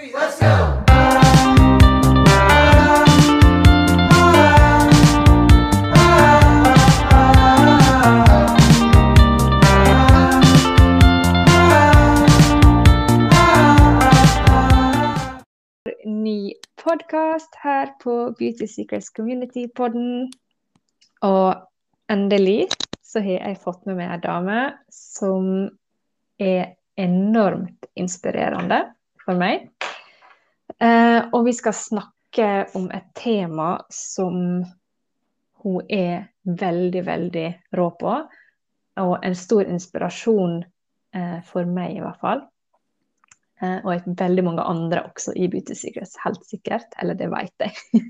three, ny podkast her på Beauty Secrets Community-podden. Og endelig så har jeg fått med meg ei dame som er enormt inspirerende for meg. Eh, og vi skal snakke om et tema som hun er veldig, veldig rå på. Og en stor inspirasjon eh, for meg, i hvert fall. Eh, og veldig mange andre også i Beauty Secrets, helt sikkert. Eller det vet jeg.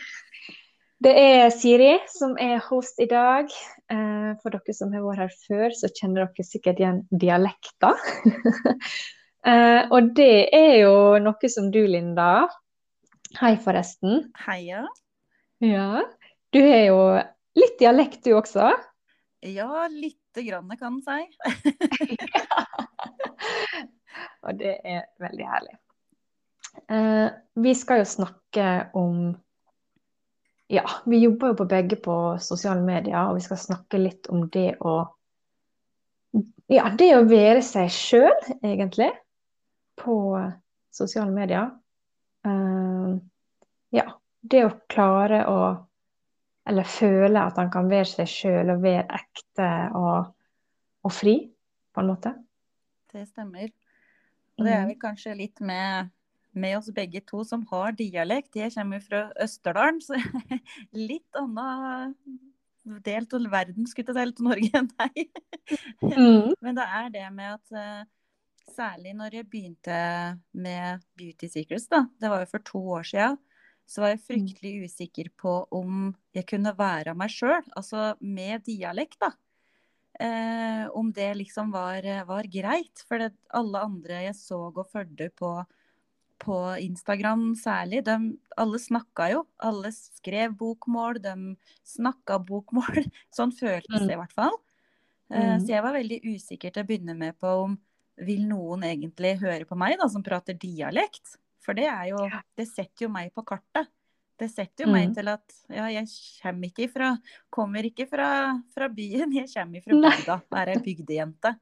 det er Siri som er host i dag. Eh, for dere som har vært her før, så kjenner dere sikkert igjen dialekter. eh, og det er jo noe som du, Linda Hei, forresten. Heia. Ja. Du har jo litt dialekt, du også. Ja, lite grann kan en si. Og det er veldig herlig. Uh, vi skal jo snakke om Ja, vi jobber jo på begge på sosiale medier, og vi skal snakke litt om det å Ja, det å være seg sjøl, egentlig, på sosiale medier. Uh, ja, det å klare å Eller føle at han kan være seg sjøl og være ekte og, og fri, på en måte. Det stemmer. Og det er vel kanskje litt med, med oss begge to som har dialekt. Jeg kommer jo fra Østerdalen, så litt annen del av verden, skulle jeg si, til Norge enn deg. Mm. Men det er det med at eh, særlig når jeg begynte med Beauty Secrets, da, det var jo for to år siden, så var jeg fryktelig usikker på om jeg kunne være meg sjøl, altså med dialekt, da. Eh, om det liksom var, var greit. For det, alle andre jeg så og fulgte på, på Instagram særlig, de, alle snakka jo. Alle skrev bokmål, de snakka bokmål. Sånn føltes det i hvert fall. Eh, Mm. så jeg var veldig usikker til å begynne med på om vil noen egentlig høre på meg da, som prater dialekt? For det er jo Det setter jo meg på kartet. Det setter jo meg Mm. til at ja, jeg kommer ikke fra Kommer ikke fra, fra byen, jeg kommer fra bygda. Er ei bygdejente.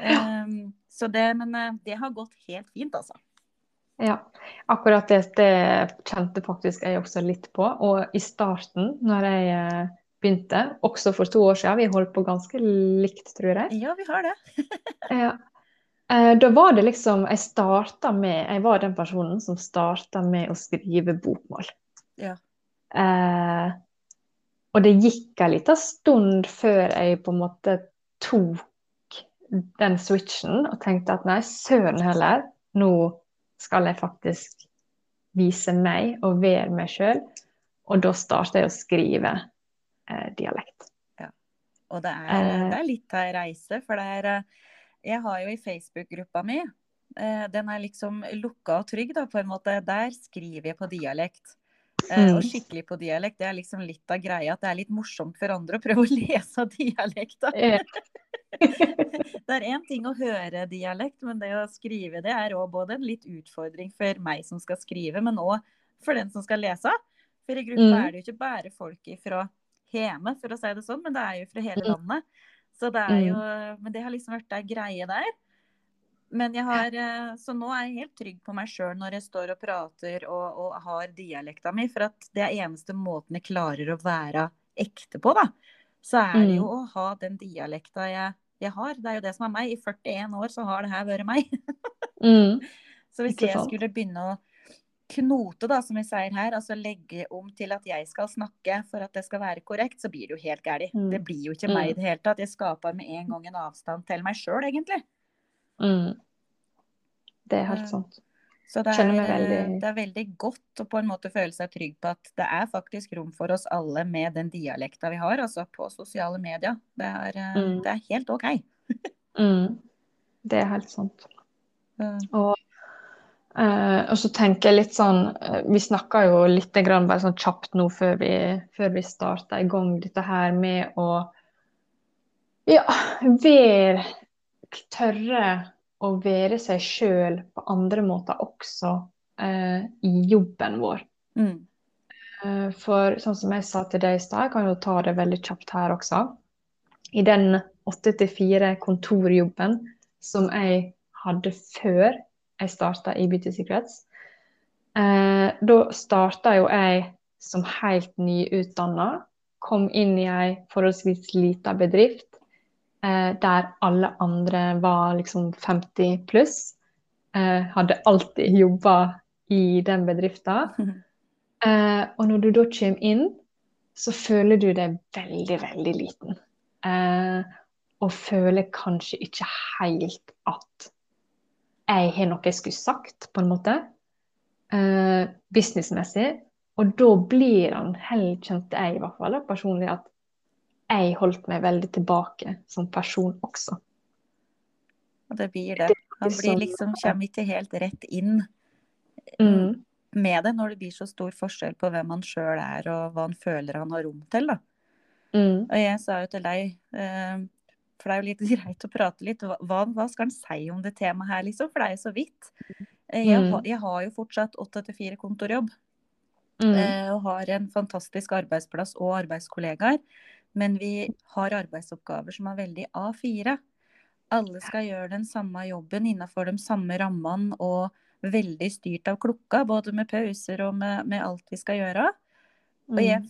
Um, så det, men eh, det har gått helt fint, altså. Ja, akkurat det, det kjente faktisk jeg også litt på. Og i starten, når jeg eh, begynte, også for to år siden, vi holdt på ganske likt, tror jeg. Ja, vi har det. Ja. Eh, Da var det liksom Jeg starta med Jeg var den personen som starta med å skrive bokmål. Ja. Eh, og det gikk en liten stund før jeg på en måte tok den switchen og tenkte at nei, søren heller, nå skal jeg faktisk vise meg og være meg sjøl. Og da starta jeg å skrive eh, dialekt. Og det er, det er litt av ei reise, for det er eh, Jeg har jo i Facebook-gruppa mi eh, Den er liksom lukka og trygg, da, på en måte. Der skriver jeg på dialekt. Eh, Mm. Og skikkelig på dialekt. Det er liksom litt av greia at det er litt morsomt for andre å prøve å lese dialekta. Eh, Det er én ting å høre dialekt, men det å skrive det er òg både en litt utfordring for meg som skal skrive, men òg for den som skal lese. For i gruppa Mm. er det jo ikke bare folk fra hjemme, for å si det sånn, men det er jo fra hele Mm. landet. Så det er jo Men det har liksom vært ei greie der. Men jeg har eh, Så nå er jeg helt trygg på meg sjøl når jeg står og prater og, og har dialekta mi, for at det er eneste måten jeg klarer å være ekte på, da. Så er det jo Mm. å ha den dialekta jeg, jeg har. Det er jo det som er meg. I 41 år så har det her vært meg. mm, Så hvis jeg skulle begynne å knote, da, som vi sier her, altså legge om til at jeg skal snakke for at det skal være korrekt, så blir det jo helt galt. Mm. Det blir jo ikke Mm. meg i det hele tatt. Jeg skaper med en gang en avstand til meg sjøl, egentlig. mm. Det er Eh, helt sant. Så det er, veldig. det er veldig godt å på en måte føle seg trygg på at det er faktisk rom for oss alle med den dialekta vi har, altså på sosiale medier. Det er, eh, Mm. det er helt OK. Mm. Det er helt sant. Og, eh, og så tenker jeg litt sånn eh, Vi snakka jo litt grann, bare sånn kjapt nå før vi, før vi starta i gang dette her med å ja, være Tørre å være seg sjøl på andre måter også uh, i jobben vår. Mm. Uh, For sånn som jeg sa til deg i stad, jeg kan jo ta det veldig kjapt her også. I den åtte til fire kontorjobben som jeg hadde før jeg starta i Beauty Secrets, eh, da starta jo jeg som helt nyutdanna. Kom inn i ei forholdsvis lita bedrift eh, der alle andre var liksom 50 pluss. Eh, hadde alltid jobba i den bedrifta. Eh, og når du da kommer inn, så føler du deg veldig, veldig liten. Eh, og føler kanskje ikke helt at jeg har noe jeg skulle sagt, på en måte. Eh, businessmessig. Og da blir han heller, kjente jeg i hvert fall da, personlig, at jeg holdt meg veldig tilbake som person også. Og det blir det. Han blir sånn- liksom, kommer ikke helt rett inn Mm. med det når det blir så stor forskjell på hvem han sjøl er og hva han føler han har rom til. da. Mm. Og jeg sa jo til deg, eh, for det er jo litt greit å prate litt, hva, hva skal han si om det temaet her, liksom? For det er jo så vidt. Eh, Jeg, Mm. jeg har jo fortsatt åtte til fire kontorjobb. Mm. eh, og har en fantastisk arbeidsplass og arbeidskollegaer. Men vi har arbeidsoppgaver som er veldig A4. Alle skal gjøre den samme jobben innenfor de samme rammene og veldig styrt av klokka, både med pauser og med, med alt vi skal gjøre. Og jeg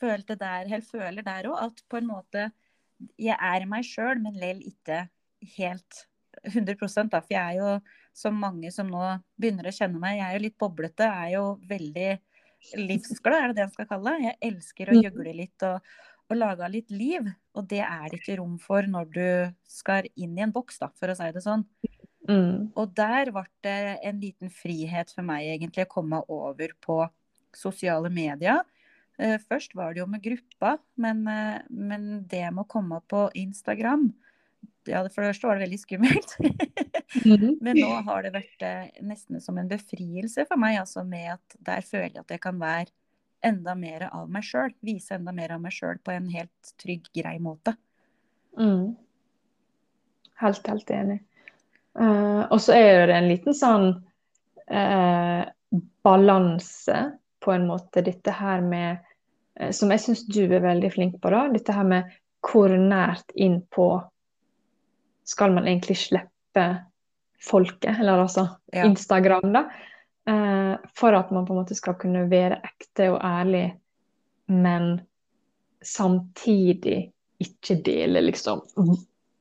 følte der, føler der òg at på en måte jeg er meg sjøl, men lell ikke helt 100 da. For jeg er jo, som mange som nå begynner å kjenne meg, jeg er jo litt boblete. Er jo veldig livsglad, er det det jeg skal kalle det. Jeg elsker å gjøgle litt og, og lage litt liv. Og det er det ikke rom for når du skal inn i en boks, da, for å si det sånn. Mm. Og der ble det en liten frihet for meg egentlig å komme over på sosiale medier. Eh, Først var det jo med gruppa, men, eh, men det med å komme på Instagram ja, For det første var det veldig skummelt. Mm. Men nå har det vært eh, nesten som en befrielse for meg, altså med at der føler jeg at jeg kan være enda mer av meg sjøl. Vise enda mer av meg sjøl på en helt trygg, grei måte. Mm. Helt, helt enig. Uh, og så er det en liten sånn uh, balanse, på en måte, dette her med Som jeg syns du er veldig flink på, da. Dette her med hvor nært inn på skal man egentlig slippe folket, eller altså Ja. Instagram, da. Eh, for at man på en måte skal kunne være ekte og ærlig, men samtidig ikke dele liksom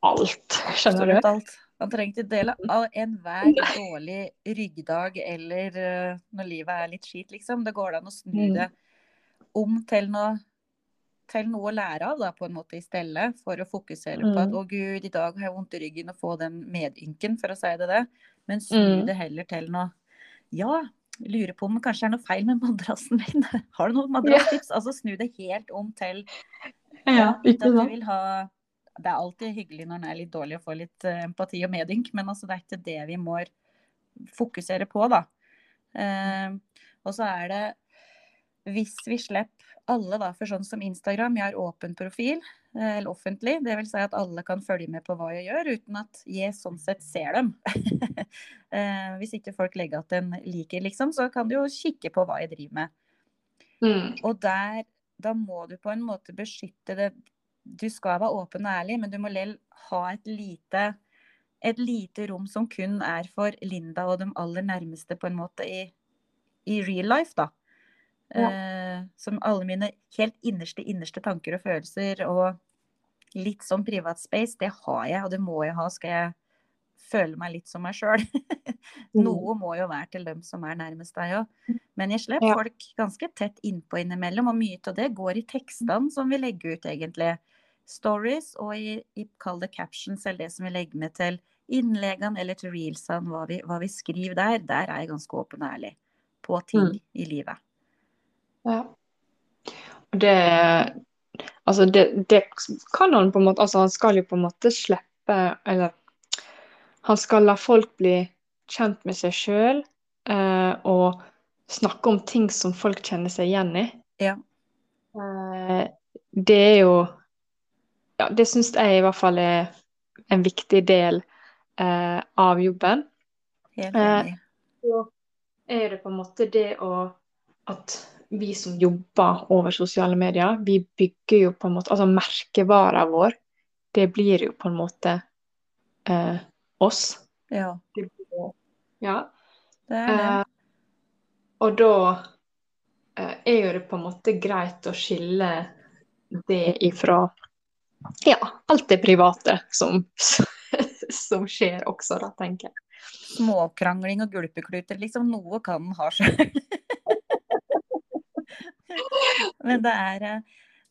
alt. Skjønner du? Alt. Man trenger ikke dele enhver dårlig ryggdag eller eh, når livet er litt skit, liksom. Det går an å snu Mm. Om til noe, til noe å lære av, da, på en måte, i stedet. For å fokusere på at Mm. 'å gud, i dag har jeg vondt i ryggen', og få den medynken, for å si det det. Men snu Mm. det heller til noe Ja, lurer på om det kanskje er noe feil med madrassen min. Har du noen madrasstips? Altså snu det helt om til Ja, ikke at du vil ha Det er alltid hyggelig når en er litt dårlig å få litt eh, empati og medynk, men altså, det er ikke det vi må fokusere på, da. Eh, og så er det hvis vi slipper alle, da, for sånn som Instagram, jeg har åpen profil, eh, eller offentlig, det vil si at alle kan følge med på hva jeg gjør, uten at jeg sånn sett ser dem. eh, hvis ikke folk legger at en liker, liksom, så kan du jo kikke på hva jeg driver med. Mm. Og der, da må du på en måte beskytte det Du skal være åpen og ærlig, men du må lell ha et lite, et lite rom som kun er for Linda og de aller nærmeste, på en måte, i, i real life, da. Eh, som alle mine helt innerste, innerste tanker og følelser og litt sånn privat space, det har jeg, og det må jeg ha, skal jeg føle meg litt som meg sjøl. Noe må jo være til dem som er nærmest deg òg. Men jeg slipper Ja. folk ganske tett innpå innimellom, og mye av det går i tekstene som vi legger ut, egentlig. Stories og i, i kall det captions, eller det som vi legger med til innleggene eller til reelsene, hva vi, hva vi skriver der. Der er jeg ganske åpen og ærlig på ting Mm. i livet. Ja. Det Altså, det, det kan han på en måte Altså, han skal jo på en måte slippe Eller han skal la folk bli kjent med seg sjøl eh, og snakke om ting som folk kjenner seg igjen i. Ja. Eh, det er jo Ja, det syns jeg i hvert fall er en viktig del eh, av jobben, Helt Eh, enig. så er det på en måte det å At vi som jobber over sosiale medier, vi bygger jo på en måte Altså merkevaren vår, det blir jo på en måte eh, oss. Ja, Det blir Ja. det er det. Eh, og da eh, er jo det på en måte greit å skille det ifra ja, alt det private som, som skjer også, da, tenker jeg. Småkrangling og gulpekluter, liksom. Noe kan den ha sjøl. Men det er, eh,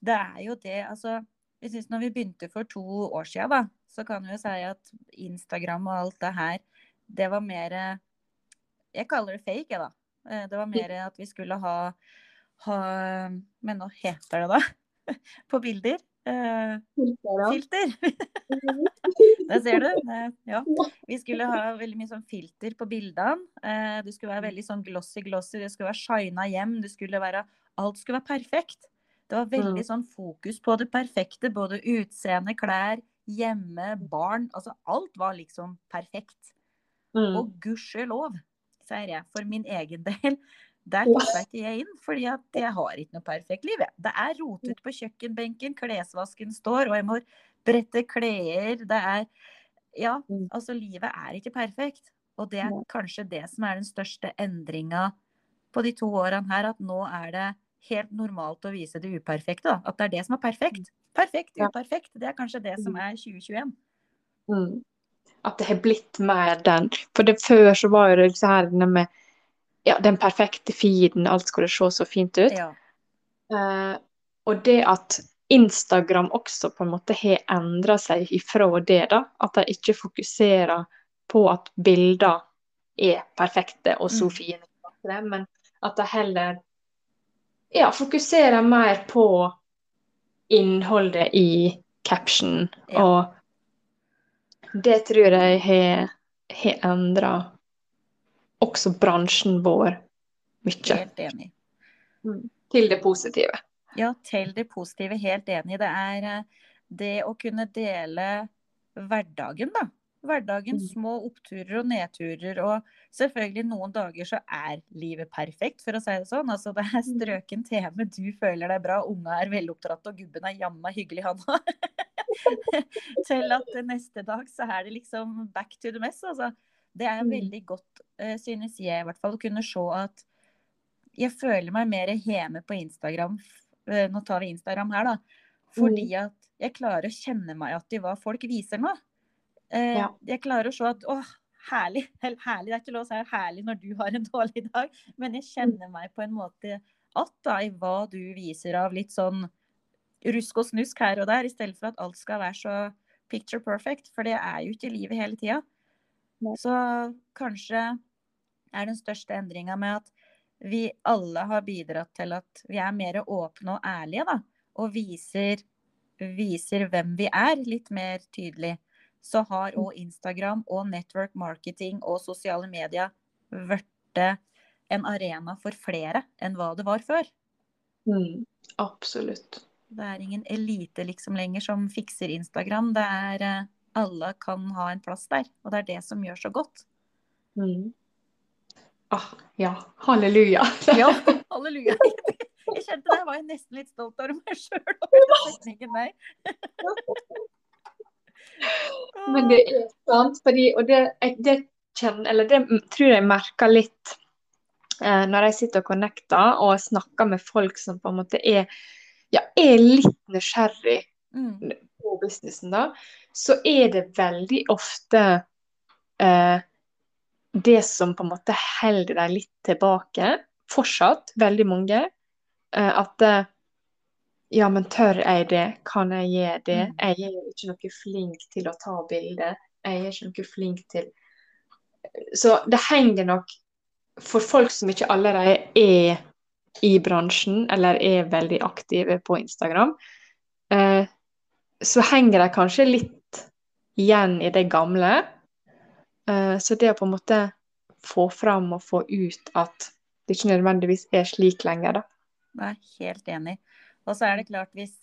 det er jo det, altså jeg synes Når vi begynte for to år siden, da, så kan vi jo si at Instagram og alt det her, det var mer eh, Jeg kaller det fake, jeg, da. Eh, Det var mer at vi skulle ha, ha Men nå heter det da? På bilder. Eh, filter. Der ser du. Ja. Vi skulle ha veldig mye sånn filter på bildene. Eh, det skulle være veldig sånn glossy-glossy, det skulle være shina hjem. Det skulle være, alt skulle være perfekt. Det var veldig sånn fokus på det perfekte. Både utseende, klær, hjemme, barn. Altså alt var liksom perfekt. Mm. Og gudskjelov, sier jeg, for min egen del. Der passer ikke jeg inn, fordi at jeg har ikke noe perfekt liv. Det er rotet på kjøkkenbenken, klesvasken står, og jeg må brette klær. Det er Ja, Mm. altså livet er ikke perfekt. Og det er kanskje det som er den største endringa på de to årene her, at nå er det helt normalt å vise det uperfekte. Da. At det er det som er perfekt. Perfekt, uperfekt. Det er kanskje det som er 2021. Mm. At det har blitt mer den. For det før så var jo det så her med ja, den perfekte feeden, alt skulle se så fint ut. Ja. Uh, og det at Instagram også på en måte har endra seg ifra det, da. At de ikke fokuserer på at bilder er perfekte og så Mm. fine, men at de heller ja, fokusere mer på innholdet i caption. Ja. Og det tror jeg har, har endra også bransjen vår mye. Helt enig. Til det positive. Ja, til det positive, helt enig. Det er eh, det å kunne dele hverdagen, da. Hverdagen, Mm. små oppturer og nedturer. Og selvfølgelig noen dager så er livet perfekt, for å si det sånn. Altså det er strøken TV, du føler deg bra, unga er veloppdratt og gubben er jamma hyggelig, han òg. Til at neste dag så er det liksom back to the mess, altså. Det er Mm. veldig godt, eh, synes jeg i hvert fall, å kunne se at jeg føler meg mer hjemme på Instagram. eh, Nå tar vi Instagram her, da. Fordi Mm. at jeg klarer å kjenne meg at i hva folk viser nå. Eh, Ja. Jeg klarer å se at åh, herlig. Herlig. Det er ikke lov å si herlig når du har en dårlig dag, men jeg kjenner meg på en måte att da, i hva du viser av litt sånn rusk og snusk her og der, i stedet for at alt skal være så picture perfect. For det er jo ikke livet hele tida. Så kanskje er den største endringa med at vi alle har bidratt til at vi er mer åpne og ærlige, da. Og viser, viser hvem vi er, litt mer tydelig. Så har òg Instagram og network marketing og sosiale medier blitt en arena for flere enn hva det var før. Mm. Absolutt. Det er ingen elite liksom lenger som fikser Instagram. Det er eh, alle kan ha en plass der, og det er det som gjør så godt. Mm. Ah, ja. Halleluja. Ja, halleluja. Jeg kjente det, jeg var nesten litt stolt av meg sjøl over den setningen der. Men det er sant, fordi, og det, det kjenner, eller det tror jeg merker litt eh, når jeg sitter og connecter og snakker med folk som på en måte er, ja, er litt nysgjerrig Mm, på businessen, da, så er det veldig ofte eh, det som på en måte holder dem litt tilbake. Fortsatt veldig mange. Eh, at eh, ja, men tør jeg det? Kan jeg gjøre det? Mm. Jeg er jo ikke noe flink til å ta bilder. Jeg er ikke noe flink til Så det henger nok for folk som ikke allerede er i bransjen, eller er veldig aktive på Instagram, eh, så henger de kanskje litt igjen i det gamle. Eh, så det å på en måte få fram og få ut at det ikke nødvendigvis er slik lenger, da. er helt enig. Og så er det klart, hvis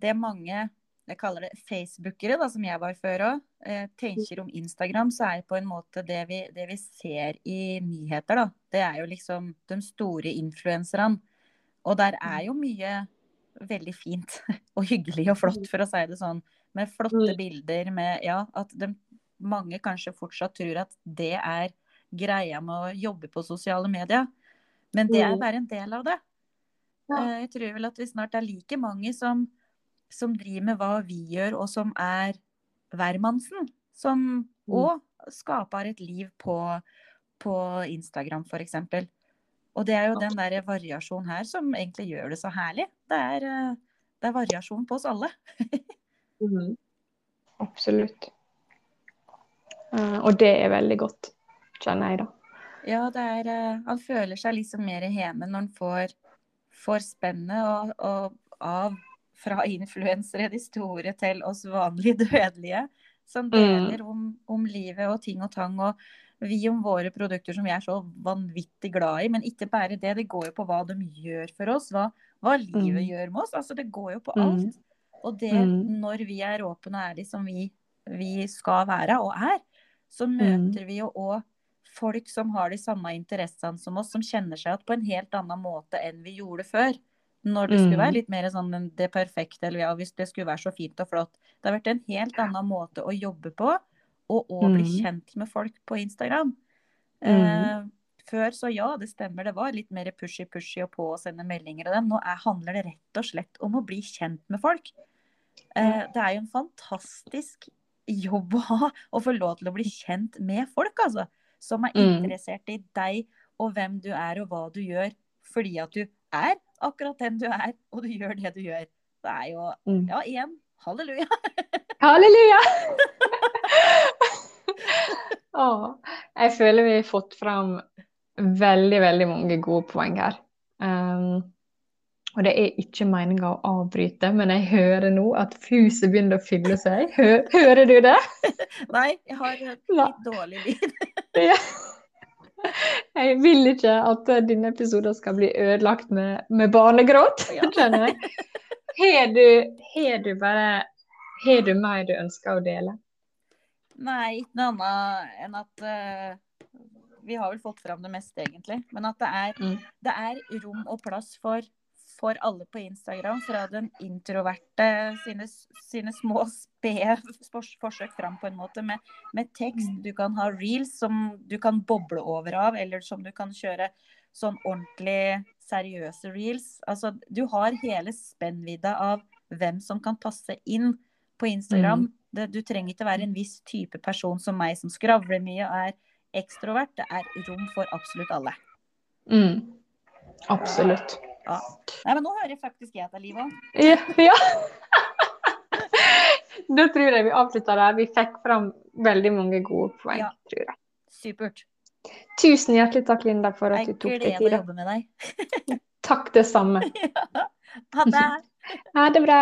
det mange jeg kaller det facebookere, da, som jeg var før òg, eh, tenker om Instagram, så er det på en måte det vi, det vi ser i nyheter, da, det er jo liksom de store influenserne. Og der er jo mye veldig fint og hyggelig og flott, for å si det sånn. Med flotte Mm. bilder, med Ja, at de, mange kanskje fortsatt tror at det er greia med å jobbe på sosiale medier. Men det er Mm. bare en del av det. Ja. Eh, Jeg tror vel at vi snart er like mange som, som driver med hva vi gjør, og som er hvermannsen. Som Mm. òg skaper et liv på, på Instagram, f.eks. Og det er jo den der variasjonen her som egentlig gjør det så herlig. Det er, eh, det er variasjon på oss alle. mm. Absolutt. Eh, og det er veldig godt, kjenner jeg, da. Ja, det er Han føler seg liksom mer hjemme når han får, får spennet av fra influensere, de store, til oss vanlige dødelige, som deler om, om livet og ting og tang. Og vi om våre produkter som vi er så vanvittig glad i. Men ikke bare det, det går jo på hva de gjør for oss. Hva, hva livet Mm. gjør med oss. Altså, det går jo på Mm. alt. Og det, Mm. når vi er åpne og ærlige som vi, vi skal være og er, så Mm. møter vi jo òg folk som har de samme interessene som oss, som kjenner seg igjen på en helt annen måte enn vi gjorde før. Når det skulle Mm. være litt mer sånn det perfekte, eller ja, hvis det skulle være så fint og flott. Det har vært en helt annen måte å jobbe på, og å bli Mm. kjent med folk på Instagram. Mm. Eh, før så ja, det stemmer, det var litt mer pushy-pushy og på å sende meldinger og dem. Nå er, handler det rett og slett om å bli kjent med folk. Eh, det er jo en fantastisk jobb å ha, å få lov til å bli kjent med folk, altså. Som er Mm. interessert i deg og hvem du er og hva du gjør. Fordi at du er akkurat den du er, og du gjør det du gjør. Det er jo Mm. Ja, igjen. Halleluja. Halleluja! Åh, jeg føler vi har fått fram veldig, veldig mange gode poeng her. Um, og det er ikke meninga å avbryte, men jeg hører nå at huset begynner å fylle seg. Hører, hører du det? Nei, jeg har hørt litt dårlig lyd. Ja. Jeg vil ikke at denne episoden skal bli ødelagt med, med barnegråt, Ja. skjønner jeg. Har du, har du bare Har du mer du ønsker å dele? Nei, ikke noe annet enn at uh Vi har vel fått fram det meste, egentlig. Men at det er, Mm. det er rom og plass for, for alle på Instagram. Fra den introverte sine, sine små spede forsøk fram på en måte med, med tekst. Du kan ha reels som du kan boble over av, eller som du kan kjøre sånn ordentlig seriøse reels. Altså, du har hele spennvidda av hvem som kan passe inn på Instagram. Det, du trenger ikke være en viss type person som meg, som skravler mye og er ekstrovert. Det er rom for absolutt alle. Mm. Absolutt. Ja. Nei, men nå hører jeg faktisk jeg til liv òg. Ja. ja. Da tror jeg vi avslutter der. Vi fikk fram veldig mange gode poeng, Ja. tror jeg. Supert. Tusen hjertelig takk, Linda, for at Jeg du tok deg gleder å jobbe med deg. Takk, det samme. Ha det. Ha det bra.